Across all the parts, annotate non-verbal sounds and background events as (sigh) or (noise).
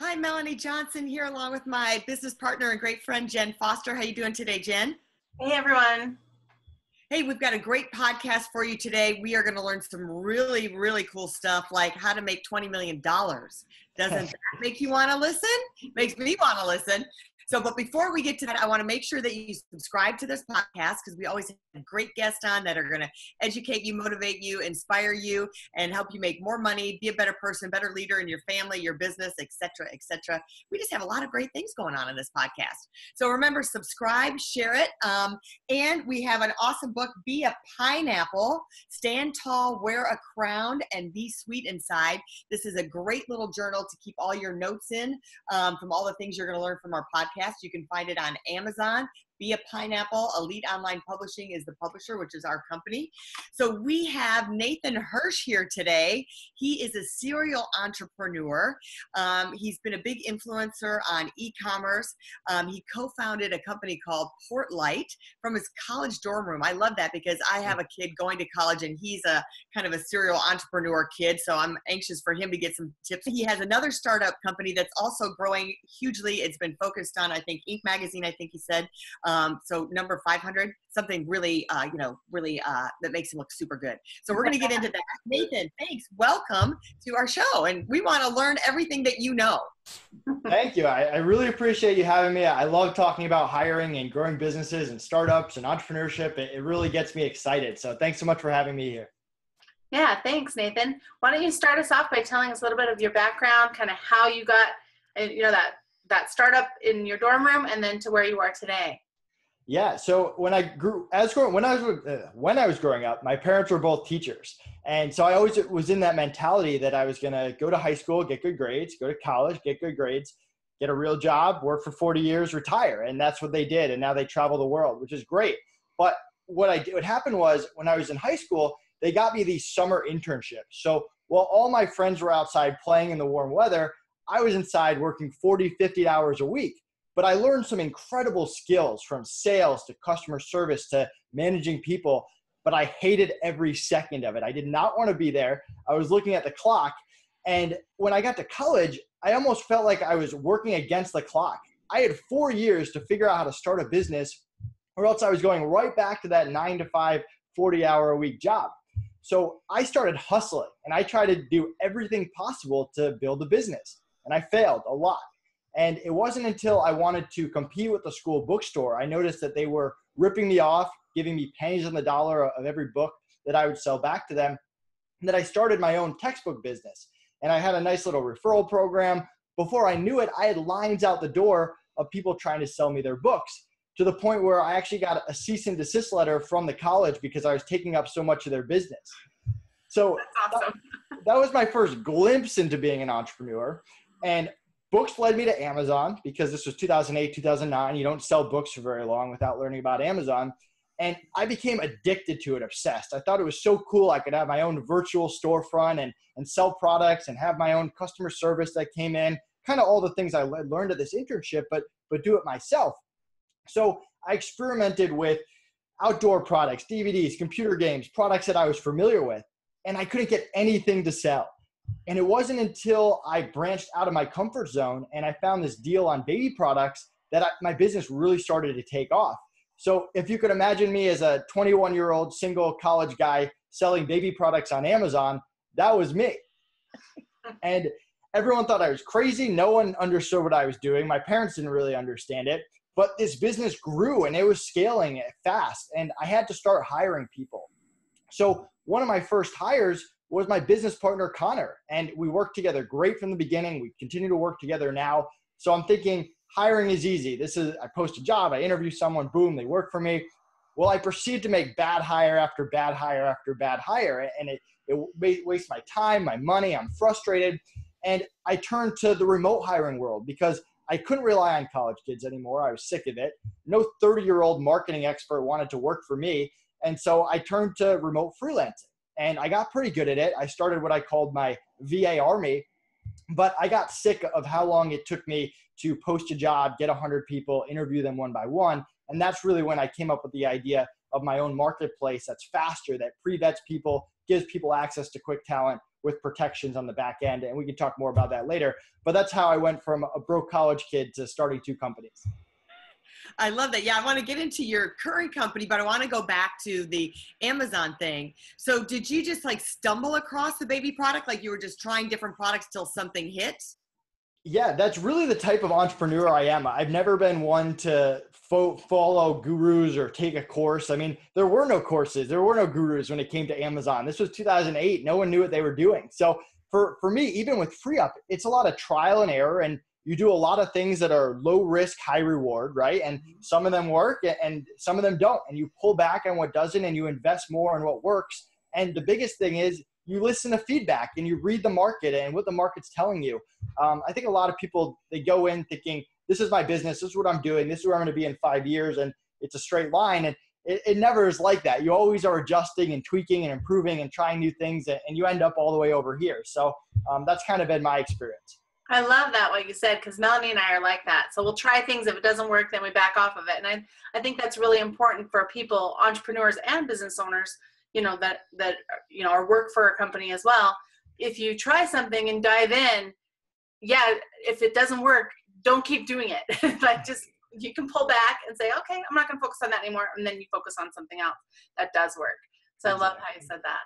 Hi, Melanie Johnson here, along with my business partner and great friend Jen Foster. How you doing today, Jen? Hey, everyone. Hey, we've got a great podcast for you today. We are going to learn some really, really cool stuff like how to make $20 million. Doesn't (laughs) that make you want to listen? Makes me want to listen. So, but before we get to that, I want to make sure that you subscribe to this podcast because we always have great guests on that are going to educate you, motivate you, inspire you, and help you make more money, be a better person, better leader in your family, your business, etc., etc. We just have a lot of great things going on in this podcast. So remember, subscribe, share it, um, and we have an awesome book. Be a pineapple, stand tall, wear a crown, and be sweet inside. This is a great little journal to keep all your notes in um, from all the things you're going to learn from our podcast podcast. You can find it on Amazon. Be a Pineapple. Elite Online Publishing is the publisher, which is our company. So we have Nathan Hirsch here today. He is a serial entrepreneur. Um, he's been a big influencer on e-commerce. Um, he co-founded a company called Portlight from his college dorm room. I love that because I have a kid going to college and he's a kind of a serial entrepreneur kid. So I'm anxious for him to get some tips. He has another startup company that's also growing hugely. It's been focused on, I think, Inc. magazine. I think he said. So number 500, something really, uh, you know, really uh, that makes him look super good. So we're going to get into that. (laughs) Nathan, thanks. Welcome to our show. And we want to learn everything that you know. Thank you. I, I, really appreciate you having me. I love talking about hiring and growing businesses and startups and entrepreneurship. It, it really gets me excited. So thanks so much for having me here. Yeah, thanks, Nathan. Why don't you start us off by telling us a little bit of your background, kind of how you got, uh, you know, that that startup in your dorm room, and then to where you are today. Yeah. So when I grew, as growing, when I was uh, when I was growing up, my parents were both teachers, and so I always was in that mentality that I was going to go to high school, get good grades, go to college, get good grades, get a real job, work for 40 years, retire, and that's what they did. And now they travel the world, which is great. But what I what happened was when I was in high school, they got me these summer internships. So while all my friends were outside playing in the warm weather, I was inside working 40, 50 hours a week but I learned some incredible skills from sales to customer service to managing people. But I hated every second of it. I did not want to be there. I was looking at the clock. And when I got to college, I almost felt like I was working against the clock. I had four years to figure out how to start a business, or else I was going right back to that nine to five, 40 hour a week job. So I started hustling and I tried to do everything possible to build a business. And I failed a lot. And it wasn't until I wanted to compete with the school bookstore, I noticed that they were ripping me off, giving me pennies on the dollar of every book that I would sell back to them, that I started my own textbook business. And I had a nice little referral program. Before I knew it, I had lines out the door of people trying to sell me their books to the point where I actually got a cease and desist letter from the college because I was taking up so much of their business. So awesome. that, that was my first glimpse into being an entrepreneur. And books led me to Amazon because this was 2008, 2009. You don't sell books for very long without learning about Amazon. And I became addicted to it, obsessed. I thought it was so cool. I could have my own virtual storefront and, and sell products and have my own customer service that came in, kind of all the things I learned at this internship, but, but do it myself. So I experimented with outdoor products, DVDs, computer games, products that I was familiar with, and I couldn't get anything to sell. And it wasn't until I branched out of my comfort zone and I found this deal on baby products that I, my business really started to take off. So if you could imagine me as a 21 year old single college guy selling baby products on Amazon, that was me. (laughs) and everyone thought I was crazy. No one understood what I was doing. My parents didn't really understand it. But this business grew and it was scaling fast. And I had to start hiring people. So one of my first hires was my business partner Connor, and we worked together great from the beginning. We continue to work together now. So I'm thinking hiring is easy. This is I post a job, I interview someone, boom, they work for me. Well, I proceed to make bad hire after bad hire after bad hire, and it it wastes my time, my money. I'm frustrated, And I turned to the remote hiring world because I couldn't rely on college kids anymore. I was sick of it. No 30 year old marketing expert wanted to work for me. And so I turned to remote freelancing and I got pretty good at it. I started what I called my VA army, but I got sick of how long it took me to post a job, get 100 people, interview them one by one. And that's really when I came up with the idea of my own marketplace that's faster, that pre vets people, gives people access to quick talent with protections on the back end. And we can talk more about that later. But that's how I went from a broke college kid to starting two companies. I love that. Yeah, I want to get into your current company, but I want to go back to the Amazon thing. So, did you just like stumble across the baby product? Like you were just trying different products till something hit? Yeah, that's really the type of entrepreneur I am. I've never been one to fo- follow gurus or take a course. I mean, there were no courses, there were no gurus when it came to Amazon. This was 2008. No one knew what they were doing. So, for, for me, even with FreeUp, it's a lot of trial and error. And you do a lot of things that are low risk, high reward, right? And mm-hmm. some of them work and some of them don't. And you pull back on what doesn't and you invest more on what works. And the biggest thing is you listen to feedback and you read the market and what the market's telling you. Um, I think a lot of people, they go in thinking, this is my business, this is what I'm doing, this is where I'm going to be in five years. And it's a straight line. And it, it never is like that. You always are adjusting and tweaking and improving and trying new things, and you end up all the way over here. So um, that's kind of been my experience. I love that what you said because Melanie and I are like that. So we'll try things. If it doesn't work, then we back off of it. And I, I think that's really important for people, entrepreneurs and business owners, you know, that that you know, or work for a company as well. If you try something and dive in, yeah, if it doesn't work, don't keep doing it. (laughs) like just you can pull back and say, okay, I'm not going to focus on that anymore, and then you focus on something else that does work. So exactly. I love how you said that.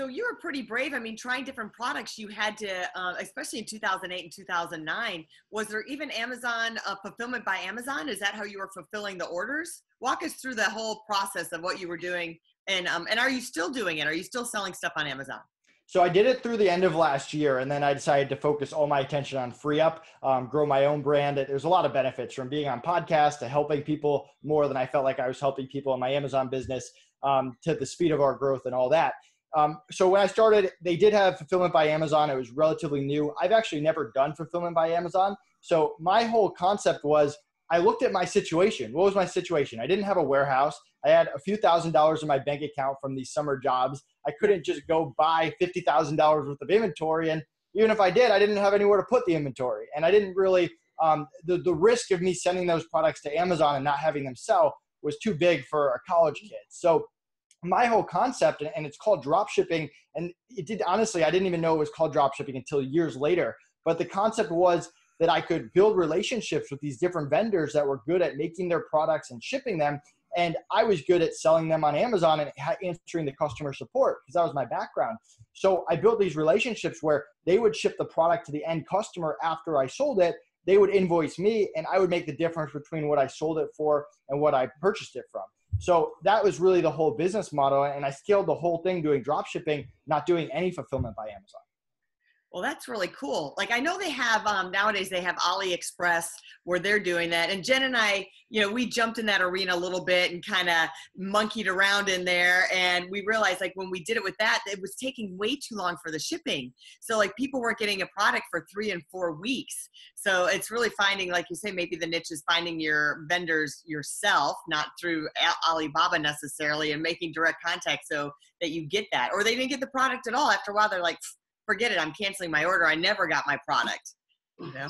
So you were pretty brave. I mean, trying different products, you had to, uh, especially in 2008 and 2009. Was there even Amazon uh, fulfillment by Amazon? Is that how you were fulfilling the orders? Walk us through the whole process of what you were doing, and um, and are you still doing it? Are you still selling stuff on Amazon? So I did it through the end of last year, and then I decided to focus all my attention on FreeUp, um, grow my own brand. There's a lot of benefits from being on podcasts to helping people more than I felt like I was helping people in my Amazon business um, to the speed of our growth and all that. Um, so when I started, they did have fulfillment by Amazon. It was relatively new. I've actually never done fulfillment by Amazon. So my whole concept was I looked at my situation. What was my situation? I didn't have a warehouse. I had a few thousand dollars in my bank account from these summer jobs. I couldn't just go buy fifty thousand dollars worth of inventory, and even if I did, I didn't have anywhere to put the inventory, and I didn't really. Um, the the risk of me sending those products to Amazon and not having them sell was too big for a college kid. So my whole concept and it's called drop shipping and it did honestly i didn't even know it was called drop shipping until years later but the concept was that i could build relationships with these different vendors that were good at making their products and shipping them and i was good at selling them on amazon and answering the customer support because that was my background. So i built these relationships where they would ship the product to the end customer after i sold it they would invoice me and i would make the difference between what i sold it for and what i purchased it from so that was really the whole business model. And I scaled the whole thing doing drop shipping, not doing any fulfillment by Amazon. Well, that's really cool. Like I know they have um, nowadays they have AliExpress where they're doing that. And Jen and I, you know, we jumped in that arena a little bit and kind of monkeyed around in there. And we realized like when we did it with that, it was taking way too long for the shipping. So like people weren't getting a product for three and four weeks. So it's really finding, like you say, maybe the niche is finding your vendors yourself, not through Alibaba necessarily, and making direct contact so that you get that. Or they didn't get the product at all. After a while, they're like, forget it. I'm canceling my order. I never got my product. You know?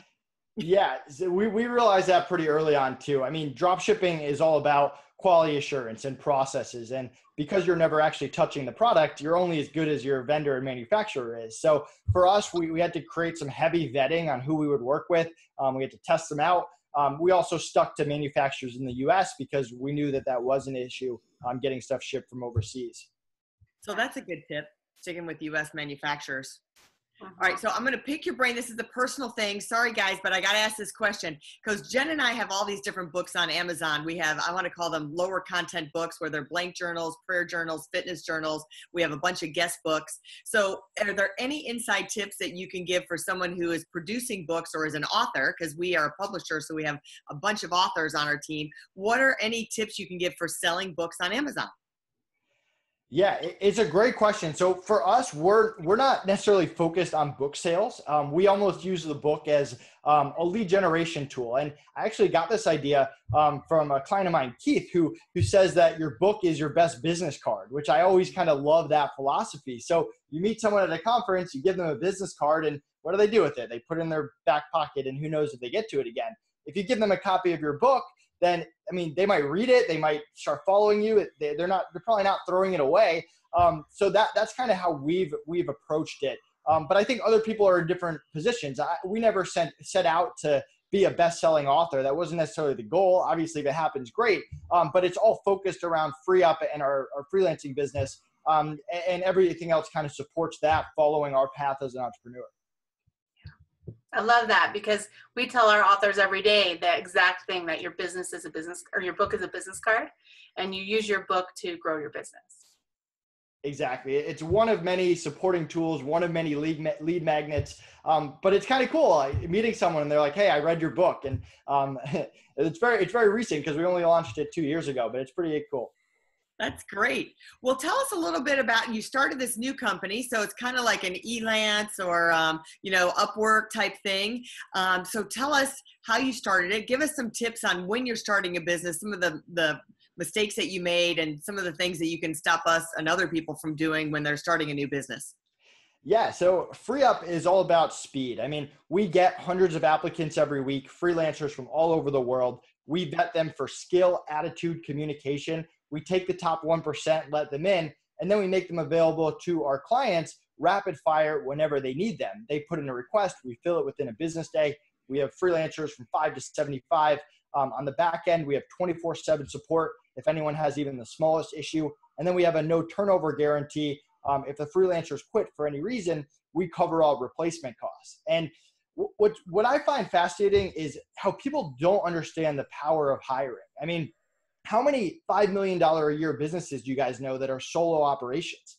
yeah, so we, we realized that pretty early on too. I mean, drop shipping is all about quality assurance and processes. And because you're never actually touching the product, you're only as good as your vendor and manufacturer is. So for us, we, we had to create some heavy vetting on who we would work with. Um, we had to test them out. Um, we also stuck to manufacturers in the US because we knew that that was an issue um, getting stuff shipped from overseas. So that's a good tip, sticking with US manufacturers. All right, so I'm going to pick your brain. This is a personal thing. Sorry, guys, but I got to ask this question because Jen and I have all these different books on Amazon. We have, I want to call them lower content books where they're blank journals, prayer journals, fitness journals. We have a bunch of guest books. So, are there any inside tips that you can give for someone who is producing books or is an author? Because we are a publisher, so we have a bunch of authors on our team. What are any tips you can give for selling books on Amazon? Yeah, it's a great question. So for us, we're we're not necessarily focused on book sales. Um, we almost use the book as um, a lead generation tool. And I actually got this idea um, from a client of mine, Keith, who who says that your book is your best business card, which I always kind of love that philosophy. So you meet someone at a conference, you give them a business card, and what do they do with it? They put it in their back pocket, and who knows if they get to it again. If you give them a copy of your book, then I mean they might read it, they might start following you. They, are not they're probably not throwing it away. Um, so that that's kind of how we've we've approached it. Um, but I think other people are in different positions. I, we never sent, set out to be a best-selling author. That wasn't necessarily the goal. Obviously, if it happens, great. Um, but it's all focused around free up and our, our freelancing business, um, and, and, everything else kind of supports that. Following our path as an entrepreneur. I love that because we tell our authors every day the exact thing that your business is a business or your book is a business card and you use your book to grow your business. Exactly. It's one of many supporting tools, one of many lead, lead magnets. Um, but it's kind of cool uh, meeting someone and they're like, Hey, I read your book. And um, (laughs) it's very, it's very recent because we only launched it two years ago, but it's pretty cool. That's great. Well, tell us a little bit about you started this new company, so it's kind of like an Elance or um, you know Upwork type thing. Um, so tell us how you started it. Give us some tips on when you're starting a business, some of the the mistakes that you made, and some of the things that you can stop us and other people from doing when they're starting a new business. Yeah, so FreeUp is all about speed. I mean, we get hundreds of applicants every week, freelancers from all over the world. We vet them for skill, attitude, communication we take the top 1%, let them in, and then we make them available to our clients rapid fire whenever they need them. They put in a request, we fill it within a business day. We have freelancers from 5 to 75. Um, on the back end, we have 24 7 support if anyone has even the smallest issue. And then we have a no turnover guarantee. Um, if the freelancers quit for any reason, we cover all replacement costs. And what, what I find fascinating is how people don't understand the power of hiring. I mean, how many $5 million a year businesses do you guys know that are solo operations?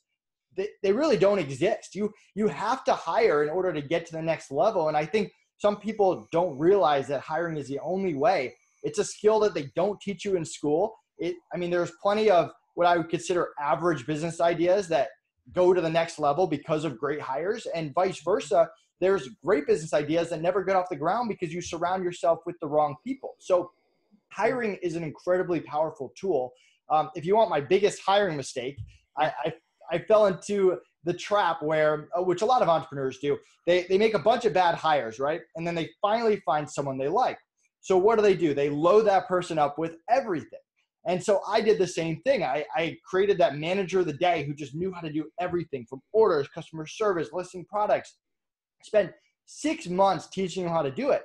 They, they really don't exist. You, you have to hire in order to get to the next level. And I think some people don't realize that hiring is the only way. It's a skill that they don't teach you in school. It, I mean, there's plenty of what I would consider average business ideas that go to the next level because of great hires, and vice versa. There's great business ideas that never get off the ground because you surround yourself with the wrong people. So hiring is an incredibly powerful tool. Um, if you want my biggest hiring mistake, I, I, I fell into the trap where, uh, which a lot of entrepreneurs do, they, they make a bunch of bad hires, right? And then they finally find someone they like. So what do they do? They load that person up with everything. And so I did the same thing. I, I created that manager of the day who just knew how to do everything from orders, customer service, listing products. Spent six months teaching them how to do it.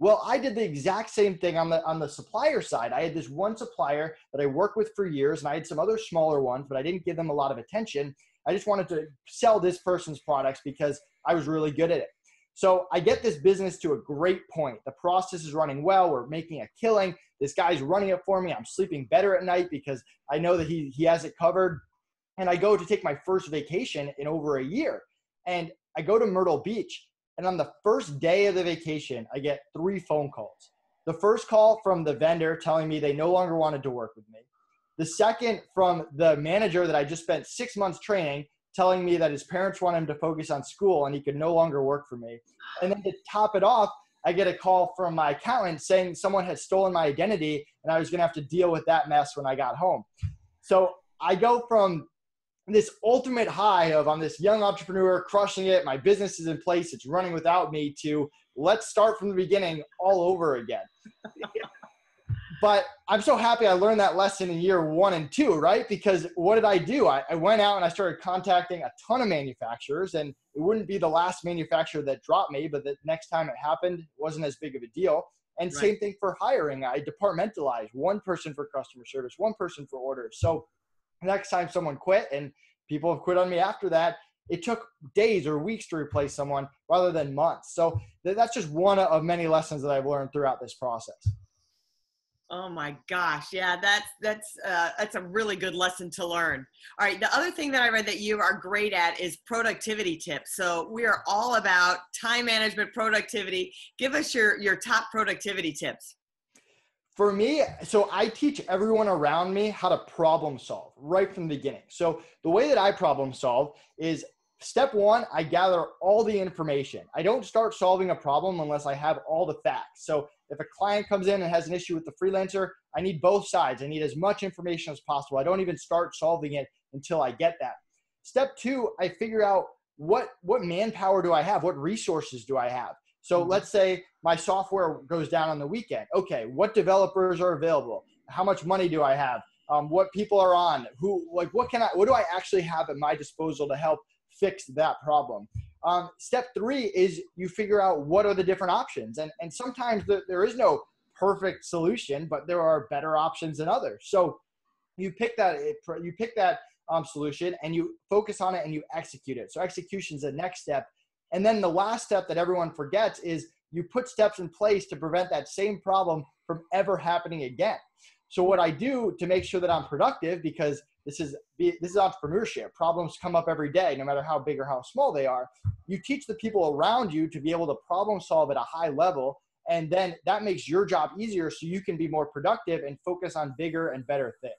Well, I did the exact same thing on the on the supplier side. I had this one supplier that I worked with for years, and I had some other smaller ones, but I didn't give them a lot of attention. I just wanted to sell this person's products because I was really good at it. So I get this business to a great point. The process is running well. We're making a killing. This guy's running it for me. I'm sleeping better at night because I know that he he has it covered. And I go to take my first vacation in over a year. And I go to Myrtle Beach and on the first day of the vacation, I get three phone calls. The first call from the vendor telling me they no longer wanted to work with me. The second from the manager that I just spent six months training telling me that his parents want him to focus on school and he could no longer work for me. And then to top it off, I get a call from my accountant saying someone had stolen my identity and I was going to have to deal with that mess when I got home. So I go from this ultimate high of I'm this young entrepreneur crushing it. My business is in place. It's running without me to let's start from the beginning all over again. (laughs) but I'm so happy I learned that lesson in year one and two, right? Because what did I do? I, I, went out and I started contacting a ton of manufacturers, and it wouldn't be the last manufacturer that dropped me, but the next time it happened, it wasn't as big of a deal. And right. same thing for hiring. I departmentalized one person for customer service, one person for orders. So next time someone quit and people have quit on me after that it took days or weeks to replace someone rather than months. So that's just one of many lessons that i've learned throughout this process. Oh my gosh. Yeah that's that's uh, that's a really good lesson to learn. All right the other thing that i read that you are great at is productivity tips. So we are all about time management productivity. Give us your your top productivity tips For me, so I teach everyone around me how to problem solve right from the beginning. So the way that I problem solve is step one, I gather all the information. I don't start solving a problem unless I have all the facts. So if a client comes in and has an issue with the freelancer, I need both sides. I need as much information as possible. I don't even start solving it until I get that. Step two, I figure out what what manpower do I have? What resources do I have? So mm-hmm. let's say my software goes down on the weekend. Okay, what developers are available? How much money do I have? Um, what people are on? Who like what can I? What do I actually have at my disposal to help fix that problem? Um, step three is you figure out what are the different options, and and sometimes the, there is no perfect solution, but there are better options than others. So you pick that you pick that um, solution and you focus on it and you execute it. So execution is the next step. And then the last step that everyone forgets is you put steps in place to prevent that same problem from ever happening again. So what I do to make sure that I'm productive, because this is this is entrepreneurship. Problems come up every day, no matter how big or how small they are. You teach the people around you to be able to problem solve at a high level, and then that makes your job easier, so you can be more productive and focus on bigger and better things.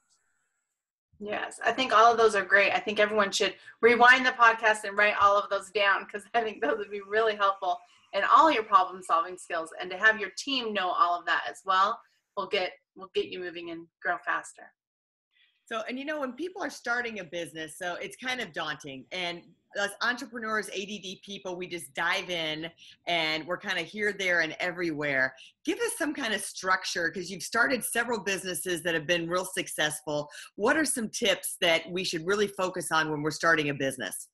Yes, I think all of those are great. I think everyone should rewind the podcast and write all of those down because I think those would be really helpful in all your problem solving skills. And to have your team know all of that as well will get will get you moving and grow faster. So, and you know, when people are starting a business, so it's kind of daunting. And as entrepreneurs, ADD people, we just dive in and we're kind of here, there, and everywhere. Give us some kind of structure because you've started several businesses that have been real successful. What are some tips that we should really focus on when we're starting a business?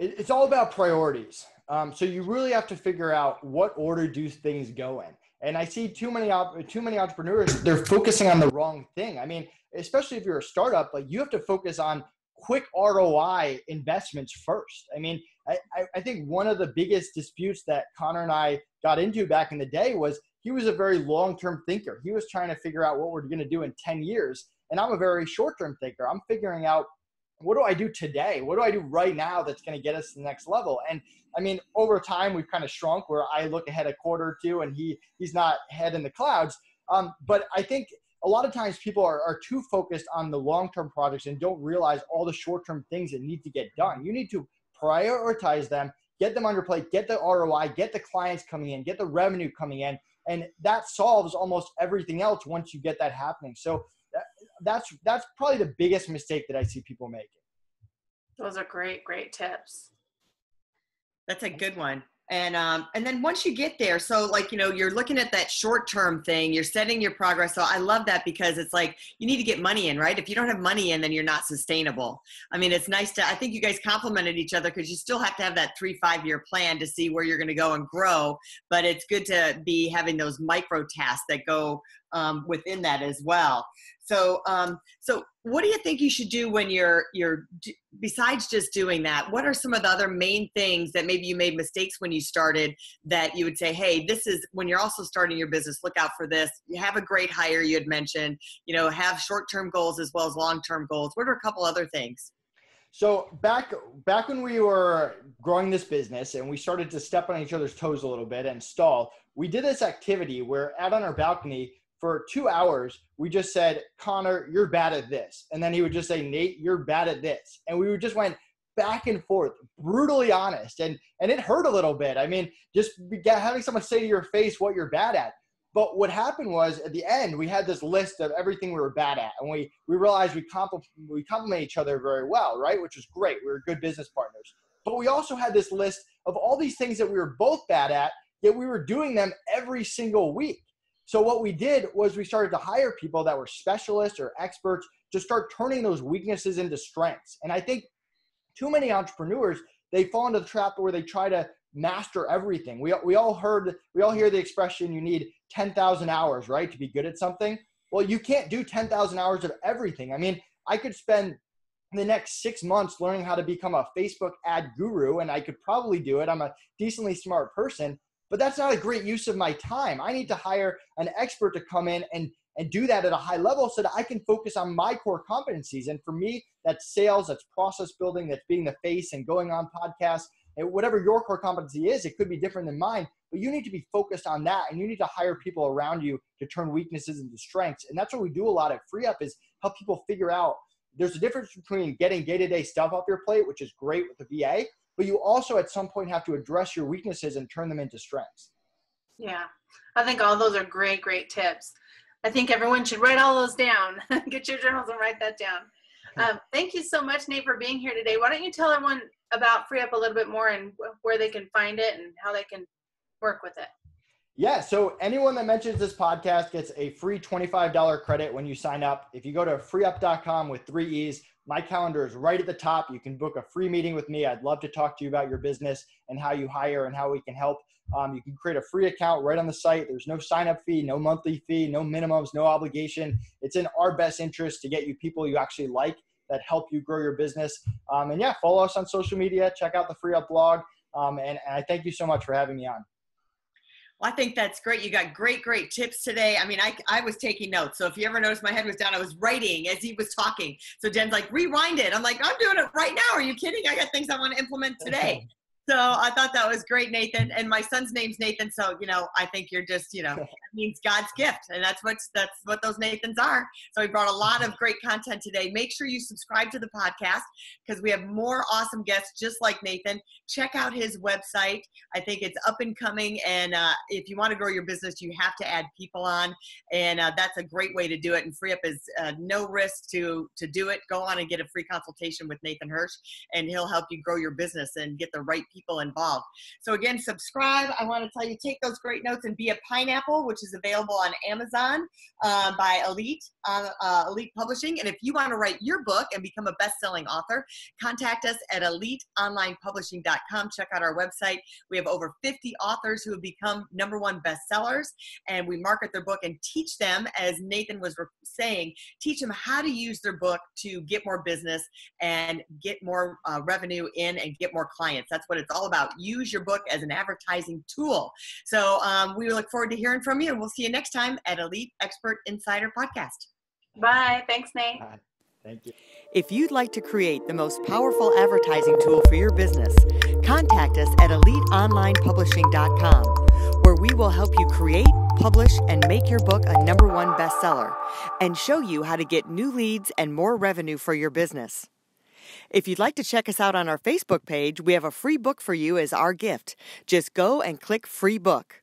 It's all about priorities. Um, so you really have to figure out what order do things go in. And I see too many too many entrepreneurs they're focusing on the wrong thing. I mean, especially if you're a startup, like you have to focus on quick ROI investments first. I mean, I, I think one of the biggest disputes that Connor and I got into back in the day was he was a very long term thinker. He was trying to figure out what we're going to do in 10 years. And I'm a very short term thinker. I'm figuring out what do I do today? What do I do right now that's going to get us to the next level? And I mean, over time, we've kind of shrunk where I look ahead a quarter or two and he he's not head in the clouds. Um, but I think a lot of times people are, are too focused on the long-term projects and don't realize all the short-term things that need to get done. You need to prioritize them, get them on your plate, get the ROI, get the clients coming in, get the revenue coming in, and that solves almost everything else once you get that happening. So that, that's that's probably the biggest mistake that I see people making. Those are great, great tips. That's a good one and um, and then once you get there so like you know you're looking at that short term thing you're setting your progress. So i love that because it's like you need to get money in right? If you don't have money in then you're not sustainable. I mean it's nice to i think you guys complemented each other because you still have to have that three five year plan to see where you're going to go and grow. But it's good to be having those micro tasks that go um, within that as well so, um, so what do you think you should do when you're you're besides just doing that? What are some of the other main things that maybe you made mistakes when you started that you would say, hey, this is when you're also starting your business. Look out for this. You have a great hire you had mentioned. You know, have short term goals as well as long term goals. What are a couple other things? So back back when we were growing this business and we started to step on each other's toes a little bit and stall, we did this activity where out on our balcony for two hours, we just said, Connor, you're bad at this. And then he would just say, Nate, you're bad at this. And we just went back and forth, brutally honest. And, and it hurt a little bit. I mean, just having someone say to your face what you're bad at. But what happened was at the end, we had this list of everything we were bad at. And we, we realized we, compl- we complement each other very well, right? Which was great. We were good business partners. But we also had this list of all these things that we were both bad at, yet we were doing them every single week. So what we did was we started to hire people that were specialists or experts to start turning those weaknesses into strengths. And I think too many entrepreneurs they fall into the trap where they try to master everything. We we all heard we all hear the expression you need 10,000 hours, right, to be good at something. Well, you can't do 10,000 hours of everything. I mean, I could spend the next 6 months learning how to become a Facebook ad guru and I could probably do it. I'm a decently smart person, but that's not a great use of my time. I need to hire an expert to come in and and do that at a high level so that I can focus on my core competencies. And for me, that's sales, that's process building, that's being the face and going on podcasts. And whatever your core competency is, it could be different than mine, but you need to be focused on that and you need to hire people around you to turn weaknesses into strengths. And that's what we do a lot at Free Up is help people figure out there's a difference between getting day-to-day stuff off your plate, which is great with the VA, but you also at some point have to address your weaknesses and turn them into strengths. Yeah, I think all those are great, great tips. I think everyone should write all those down. (laughs) Get your journals and write that down. Um, thank you so much, Nate, for being here today. Why don't you tell everyone about Free Up a little bit more and where they can find it and how they can work with it? Yeah, so anyone that mentions this podcast gets a free $25 credit when you sign up. If you go to freeup.com with three E's, my calendar is right at the top. You can book a free meeting with me. I'd love to talk to you about your business and how you hire and how we can help. Um, you can create a free account right on the site. There's no sign up fee, no monthly fee, no minimums, no obligation. It's in our best interest to get you people you actually like that help you grow your business. Um, and yeah, follow us on social media, check out the Free Up blog. Um, and, and I thank you so much for having me on. Well, I think that's great. You got great, great tips today. I mean, I, I was taking notes. So if you ever noticed my head was down, I was writing as he was talking. So Jen's like, rewind it. I'm like, I'm doing it right now. Are you kidding? I got things I want to implement today. So I thought that was great, Nathan. And my son's name's Nathan. So, you know, I think you're just, you know, (laughs) means God's gift. And that's what that's what those Nathans are. So we brought a lot of great content today. Make sure you subscribe to the podcast because we have more awesome guests just like Nathan. Check out his website. I think it's up and coming. And uh, if you want to grow your business, you have to add people on. And uh, that's a great way to do it. And free up is uh, no risk to to do it. Go on and get a free consultation with Nathan Hirsch, and he'll help you grow your business and get the right people involved. So again, subscribe. I want to tell you, take those great notes and be a pineapple, which is available on Amazon uh, by Elite, uh, uh, Elite Publishing. And if you want to write your book and become a best-selling author, contact us at eliteonlinepublishing.com. Check out our website. We have over 50 authors who have become number one bestsellers, and we market their book and teach them, as Nathan was saying, teach them how to use their book to get more business and get more uh, revenue in and get more clients. That's what it's all about. Use your book as an advertising tool. So um, we look forward to hearing from you, and we'll see you next time at Elite Expert Insider Podcast. Bye. Thanks, Nate. Bye. Thank you. If you'd like to create the most powerful advertising tool for your business, contact us at eliteonlinepublishing.com, where we will help you create, publish, and make your book a number one bestseller and show you how to get new leads and more revenue for your business. If you'd like to check us out on our Facebook page, we have a free book for you as our gift. Just go and click free book.